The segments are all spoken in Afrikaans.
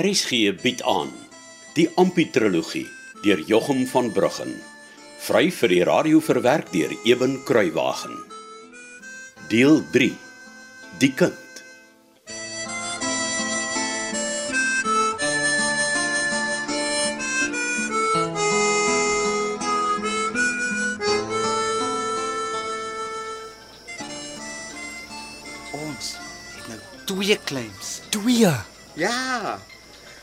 RSG bied aan die Amputrologie deur Jochum van Bruggen. Vry vir die radio verwerk deur Eben Kruiwagen. Deel 3. Die kind. Ons het nou twee claims. Twee. Ja.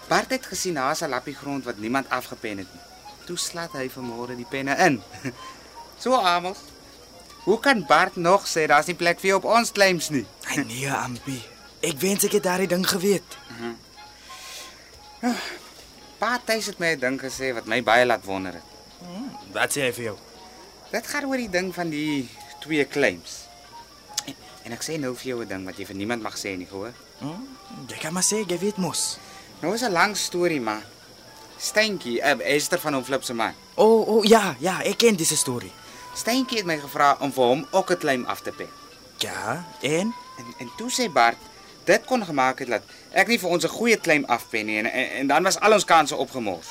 Bart het gesien daar's 'n lappie grond wat niemand afgepen het nie. Toe slat hy vanmôre die penne in. so Amos. Hoe kan Bart nog sê daar's nie plek vir jou op ons claims nie? Ai nee, Ampi. Ek wens ek het daardie ding geweet. Pa Thys het my 'n ding gesê wat my baie laat wonder het. Wat sê hy vir jou? Dit gaan oor die ding van die twee claims. En, en ek sê nou vir jou 'n ding wat jy vir niemand mag sê nie, hoor? Hm? Jy kan maar sê jy weet mos. Nou is 'n lang storie, maar Steentjie, uh, Esther van hom Flip se man. O, oh, oh, ja, ja, ek ken dis storie. Steentjie het my gevra om vir hom ook 'n claim af te pen. Ja, en En en toe sê Bart, dit kon gemaak het dat ek nie vir ons 'n goeie claim afpen nie en, en en dan was al ons kansse opgemors.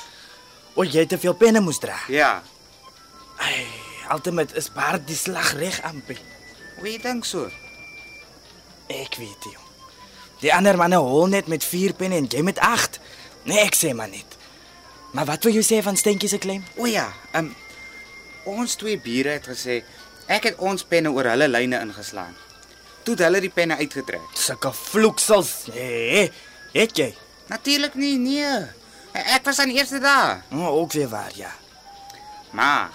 o, jy te veel penne moes dra. Ja. Ai, ultimate is Bart die slag reg, Ampi. Hoe jy dink so? Ek weet jy. Die ander manne hol net met 4 penne en jy met 8. Nee, ek sê maar net. Maar wat wil jy sê van Steentjie se claim? O ja, um, ons twee bure het gesê ek het ons penne oor hulle lyne ingeslaan. Toe het hulle die penne uitgetrek. Sulke vloeksels. Nee, het jy? Natuurlik nie, nee. Ek was aan die eerste dag. O, ook weer waar, ja. Maar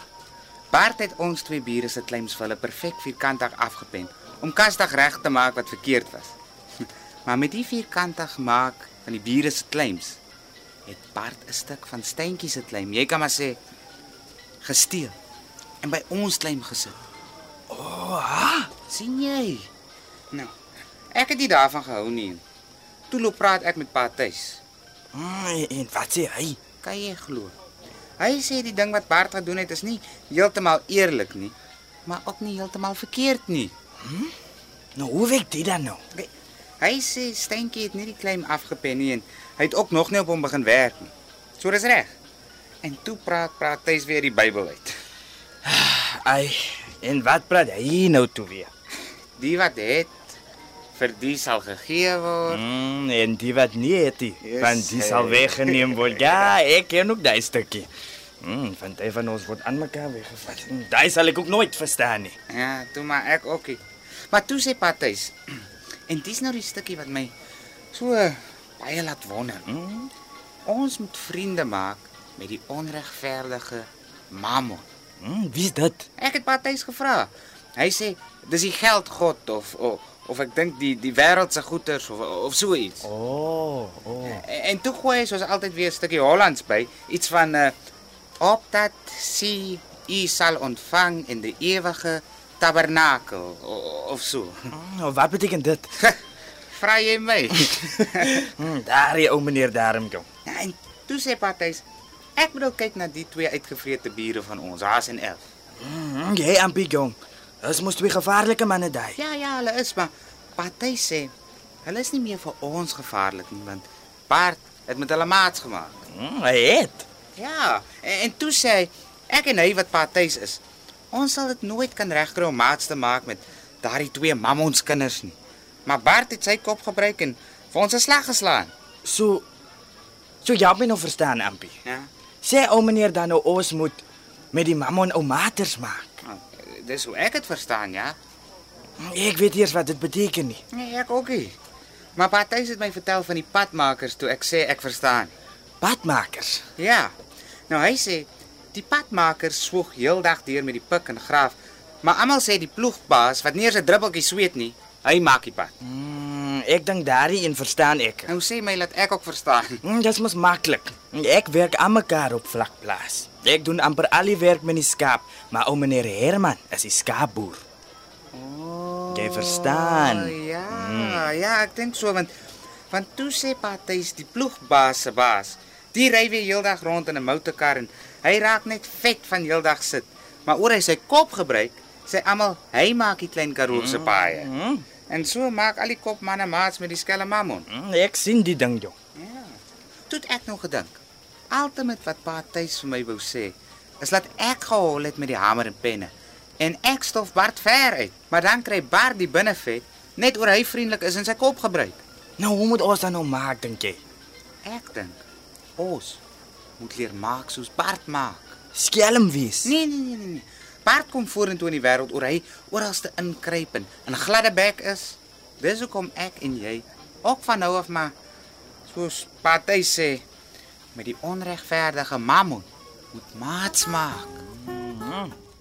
Bart het ons twee bure se claims vir hulle perfek vierkantig afgepen om kasdag reg te maak wat verkeerd was. Maar met die vierkantig maak van die bure se claims het Bart 'n stuk van Steentjie se claim, jy kan maar sê gesteel en by ons claim gesit. O, oh, ha? sien jy? Nou, ek het nie daarvan gehou nie. Toe loop praat ek met Pa Tuis. Mm, en wat sê hy? Kan jy glo? Hy sê die ding wat Bart gedoen het is nie heeltemal eerlik nie, maar ook nie heeltemal verkeerd nie. Nou, hoe weet dit dan nou? Hy, hy sê Steentjie het nie die claim afgepen nie en hy het ook nog nie op hom begin werk nie. So dis reg. En toe praat praat Tuis weer die Bybel uit. Ai, en wat praat hy nou toe weer? Die wat het vir die sal gegee word. Mm, en die wat nie het nie, Yes, want die sal weggeneem word. Ja, ek ken ook daai stukkie. Mm, van hy van ons word aan mekaar weggevat. Mm, Daai sal ek ook nooit verstaan nie. Ja, toe maar ek ook. nie. Maar toe sê Patys. En dis nou die stukkie wat my so baie laat wonder. Mm, Ons moet vriende maak met die onregverdige Mammon. mm, wie's dit? Ek het Patys gevra. Hy sê dis die geldgod of of, of ek dink die die wêreld se goederes of of so iets. O, oh, o. Oh. En, en toe gooi hy soos altyd weer 'n stukkie Hollands by, iets van uh, op dat sie u sal ontvang in die ewige tabernakel o- of so. Mm, wat beteken dit? Vra jy my? Mm, daar die ou meneer daarom kom. ja, en toe sê Patys, ek bedoel kyk na die twee uitgevrete bure van ons, Haas en Elf. Mm, jy ampie jong. Dis mos twee gevaarlike manne daai. Ja, ja, hulle is maar Patys sê hulle is nie meer vir ons gevaarlik nie want Bart het met hulle maats gemaak. Mm, hy het. Ja, en, en toe sê hy ek en hy wat Patys is, ons sal dit nooit kan regkry om maats te maak met daardie twee mammons kinders nie. Maar Bart het sy kop gebruik en vir ons 'n slag geslaan. So So jy my nou verstaan, ampie. Ja. Sê ou meneer dan nou ons moet met die mammon ou maters maak. Nou, dis hoe ek dit verstaan, ja. Ek weet eers wat dit beteken nie. Nee, ek ook nie. Maar Patys het my vertel van die padmakers toe ek sê ek verstaan. Padmakers. Ja. Nou hy sê die padmakers swoeg heeldag deur met die pik en graaf, maar almal sê die ploegbaas wat nie eens 'n druppeltjie sweet nie, hy maak die pad. Mm, ek dink daardie een verstaan ek. Nou sê my laat ek ook verstaan. Mm, dit mos maklik. Ek werk aan mekaar op vlakplaas. Ek doen amper al die werk met die skaap, maar ou meneer Herman is die skaapboer. Oh, Jy verstaan. Ja, ja, ek dink so want want toe sê Patys die ploegbaas se baas, die ry weer heeldag rond in 'n motorkar en hy raak net vet van heeldag sit. Maar oor hy sy kop gebruik, sê almal hy maak die klein Karoo se paaie. Mm, En so maak al die kopmanne maats met die skelm mammon. mm, ek sien die ding jong. Ja. Toe ek nou gedink. Altyd wat pa tuis vir my wou sê, is dat ek gehol het met die hamer en penne en ek stof Bart ver uit. Maar dan kry Bart die binnevet net oor hy vriendelik is en sy kop gebruik. Nou hoe moet ons dan nou maak dink jy? Ek dink ons moet leer maak soos Bart maak. Skelm wees. Nee nee nee nee. nee. Bart kom vorentoe in die wêreld oor hy oralste inkruip en 'n gladde bek is. Dis hoekom ek en jy ook van nou af maar soos party sê met die onregverdige mammon moet maats maak. Ampie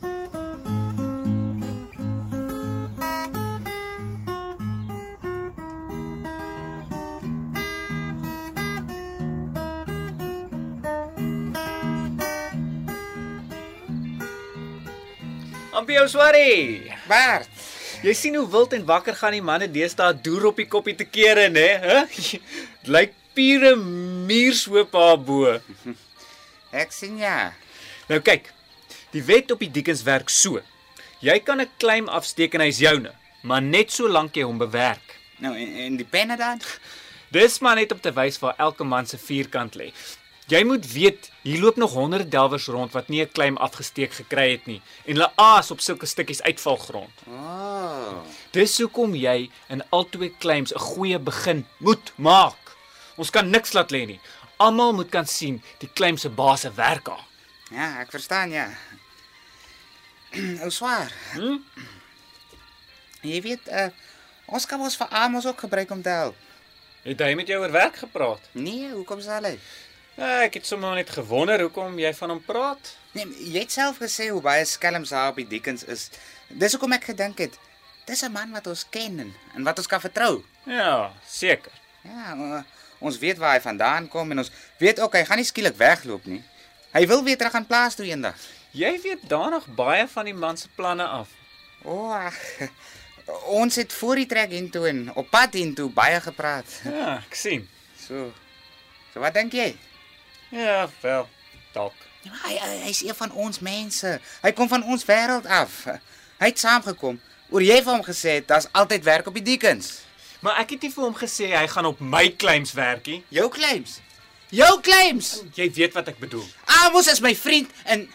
ou swarie. Bart, Jy sien hoe wild en wakker gaan die manne deesdae deur op die koppie te kere, né? Hè? Lyk pure muurshoop daar bo. ek sien ja. Nou kyk. Die wet op die diekens werk so. Jy kan 'n claim afsteek en hy's joune, maar net solank jy hom bewerk. Nou en, en die penne dan? Dis maar net om te wys waar elke man se vierkant lê. Jy moet weet, hier loop nog honderde delwers rond wat nie 'n claim afgesteek gekry het nie en hulle aas op sulke stukkies uitvalgrond. Oh. Dis hoekom jy in albei claims 'n goeie begin moet maak. Ons kan niks laat lê nie. Almal moet kan sien die claim se baas se werk aan. Ja, ek verstaan ja. Ou swaar. Hm? Jy weet uh ons kan ons vir Amos ook gebruik om te help. Het hy met jou oor werk gepraat? Nee, hoekom sal hy? Ja, ek het sommer net gewonder hoekom jy van hom praat. Nee, jy het self gesê hoe baie skelms daar op die Dickens is. Dis hoekom ek gedink het dis 'n man wat ons ken en, en wat ons kan vertrou. Ja, seker. Ja, ons weet waar hy vandaan kom en ons weet ook hy gaan nie skielik wegloop nie. Hy wil weer terug aan plaas toe eendag. Jy weet danig baie van die man se planne af. O, oh. Ons het voor die trek intoe en op pad intoe baie gepraat. Ja, ek sien. So. So wat dink jy? Ja, wel, dalk. Ja, maar hy hy- hy's een van ons mense. Hy kom van ons wêreld af. Hy het saamgekom. Oor jy vir hom gesê het daar's altyd werk op die Dickens. Maar ek het nie vir hom gesê hy gaan op my claims werkie. Jou claims. Jou claims. Jy weet wat ek bedoel. Amos is my vriend en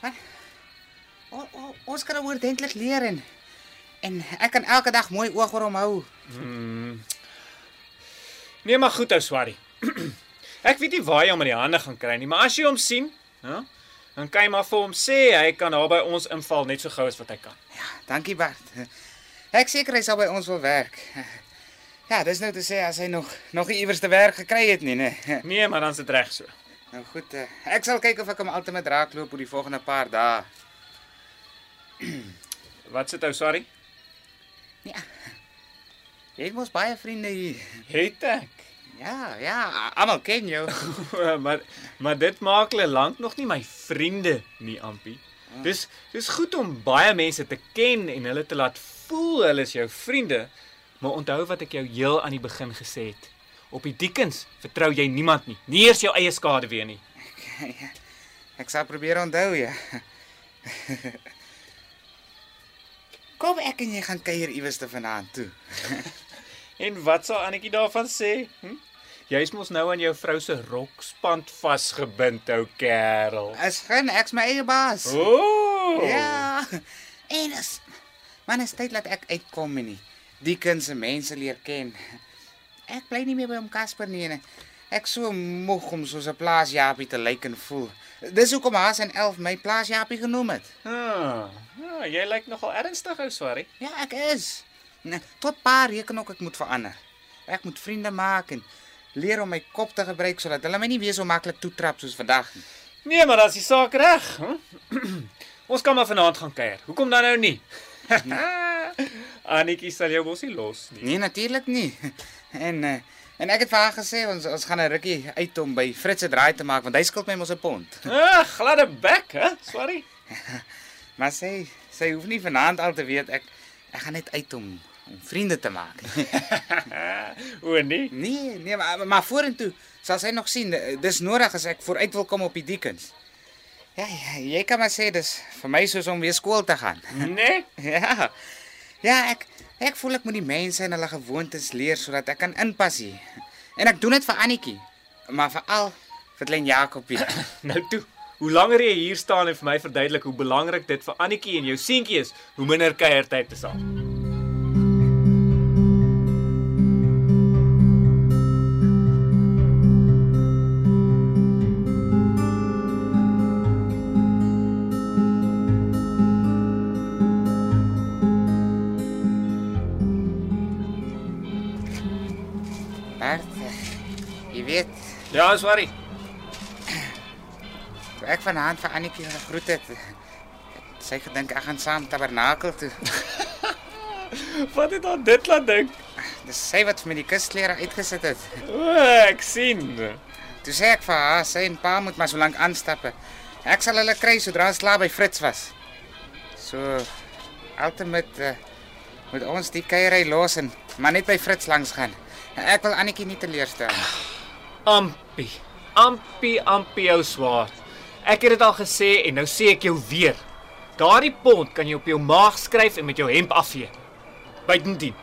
Wat? O, o, ons kan hom oordentlik leer en en ek kan elke dag mooi oog oor hom hou. Nee, maar goed ou Swarrie. ek weet nie waar jy hom in die hande gaan kry nie, maar as jy hom sien, ja, dan kan jy maar vir hom sê hy kan daar by ons inval net so gou as wat hy kan. Ja, dankie Bart. Ek seker hy sal by ons wil werk. Ja, dis nou te sê as hy nog nog iewers te werk gekry het nie, né? Nee, maar dan's dit reg so. Nou goed, eh, ek sal kyk of ek hom altyd raakloop oor die volgende paar dae. Wat sit ou Swarrie? Ja. Jy het mos baie vriende hier. Het ek. Ja, ja, almal ken jou. maar maar dit maak hulle lank nog nie my vriende nie, Ampie. Dis dis goed om baie mense te ken en hulle te laat voel hulle is jou vriende, maar onthou wat ek jou heel aan die begin gesê het. Op die diekens vertrou jy niemand nie, nie eers jou eie skade weer nie. Ek sal probeer onthou, ja. Kom ek en jy gaan kuier iewers te vanaand toe. En wat sal Annetjie daarvan sê? Hm? Jy's mos nou aan jou vrou se rokspand vasgebind, ou kerel. Is geen ek's my eie baas. Ooh. Ja. En is man is tyd dat ek uitkom en die die kindse mense leer ken. Ek bly nie meer by hom Casper nie en ek so moeg om soos 'n plaasjapie te lyk en voel. Dis hoekom Haas en 11 my plaasjapie genoem het. Ah, ja, jy lyk nogal ernstig, ou Swarrie. Ja, ek is. Tot paar reken ook ek moet verander. Ek moet vriende maak en leer om my kop te gebruik sodat hulle my nie weer so maklik toetrap soos vandag nie. Nee, maar is die saak reg. Hm? Ons kan maar vanaand gaan kuier. Hoekom dan nou nie? Annetjie sal jou mos nie los nie. Nee, natuurlik nie. En uh, en ek het vir haar gesê ons ons gaan 'n rukkie uit om by Fritz se draai te maak want hy skuld my mos 'n pond. Ah, gladde bek, hè? Sorry. Maar sy sy hoef nie vanaand al te weet ek ek gaan net uit om om vriende te maak. o nee. Nee, nee, maar maar vorentoe sal sy nog sien eh, dis nodig as ek vooruit wil kom op die diekens. Ja, ja, jy kan maar sê dis vir my soos om weer skool te gaan. Nee. Ja. Ja, ek ek voel ek moet die mense en hulle gewoontes leer sodat ek kan inpas hier. En ek doen dit vir Annetjie, maar veral vir klein Jakobie. Nou toe. Hoe langer jy hier staan en vir my verduidelik hoe belangrik dit vir Annetjie en jou seentjie is, hoe minder kuiertyd te sal. Eh, jy weet, Ja, sorry. toe ek vanaand vir Annetjie gegroet het, het sy gedink ek gaan saam tabernakel toe. Wat het aan dit laat dink? Dis sy wat vir my die kusklere uitgesit het. O, ek sien. Toe sê ek vir haar, sy en pa moet maar so lank aanstappe. Ek sal hulle kry sodra ons klaar by Fritz was. So ultimate uh, moet ons die kuiery los en maar net by Fritz langs gaan. Ek wil Annetjie nie teleurstel nie. Ampie. Ampie, ampie ou swaar. Ek het dit al gesê en nou sê ek jou weer. Daardie pond kan jy op jou maag skryf en met jou hemp afvee. Buitendien.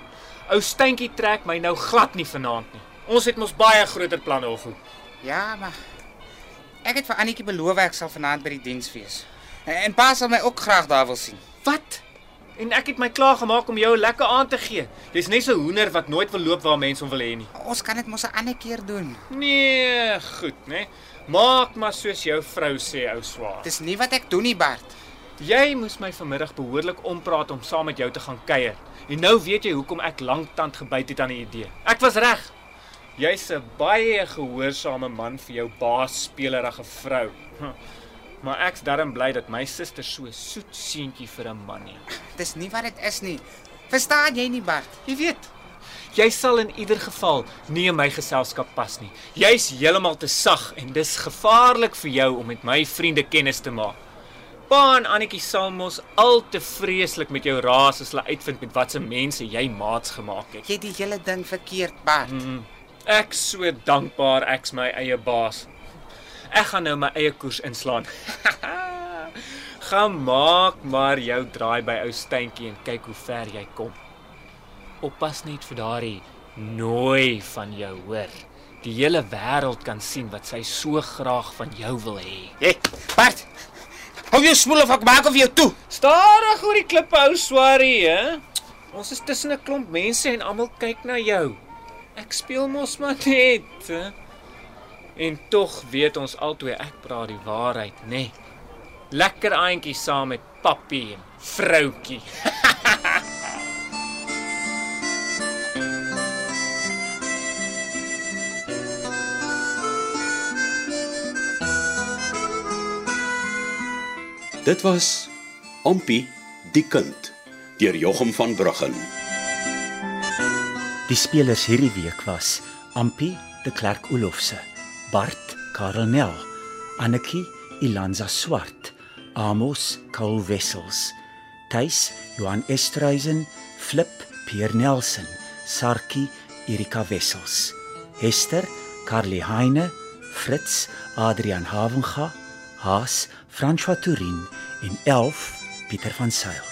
Ou steentjie trek my nou glad nie vanaand nie. Ons het mos baie groter planne of hoe. Ja, maar ek het vir Annetjie beloof ek sal vanaand by die diens wees. En pa sal my ook graag daar wil sien. Wat? En ek het my klaar gemaak om jou 'n lekker aand te gee. Jy's net so hoender wat nooit wil loop waar mense hom wil hê nie. Ons kan dit mos 'n ander keer doen. Nee, goed, né? Maak maar soos jou vrou sê, ou swaar. Dis nie wat ek doen nie, Bart. Jy moes my vanmiddag behoorlik ompraat om saam met jou te gaan kuier. En nou weet jy hoekom ek lanktand gebyt het aan die idee. Ek was reg. Jy's 'n baie gehoorsame man vir jou baas spelerige vrou. Hm. Maar ek's darm bly dat my suster so soet seentjie vir 'n man het. Dis nie wat dit is nie. Verstaan jy nie, Bart? Jy weet, jy sal in ieder geval nie in my geselskap pas nie. Jy's heeltemal te sag en dis gevaarlik vir jou om met my vriende kennis te maak. Pa en Annetjie sal mos al te vreeslik met jou raas as hulle uitvind met watse mense jy maats gemaak het. Jy het die hele ding verkeerd, Bart. Mm, ek so dankbaar ek's my eie baas. Ek gaan nou my eie koers inslaan. gaan maak maar jou draai by ou steentjie en kyk hoe ver jy kom. Oppas net vir daardie nooi van jou, hoor. Die hele wêreld kan sien wat sy so graag van jou wil hê. Hey, Bart. Hou jou smoel of ek maak of jou toe. Stadig oor die klippe ou swarie, hè? Ons is tussen 'n klomp mense en almal kyk na jou. Ek speel mos maar net, hè? En tog weet ons albei ek praat die waarheid, nê? Nee. Lekker aantjie saam met pappie en vroutjie. Dit was Ampie die kind deur Jochum van Bruggen. Die spelers hierdie week was Ampie de Klerk Olofse, Bart Karel Nel, Annetjie Ilanza Swart, Amos Kaul Wessels, Tuis Johan Estreisen, Flip Pierre Nelson, Sarkie Erika Wessels, Hester Carly Heine, Fritz Adrian Havenga, Haas François Tourin en Elf Pieter van Sail.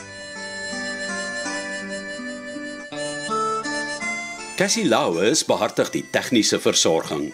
Cassie Lauers behartig die tegniese versorging.